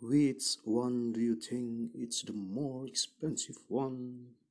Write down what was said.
Which one do you think is the more expensive one?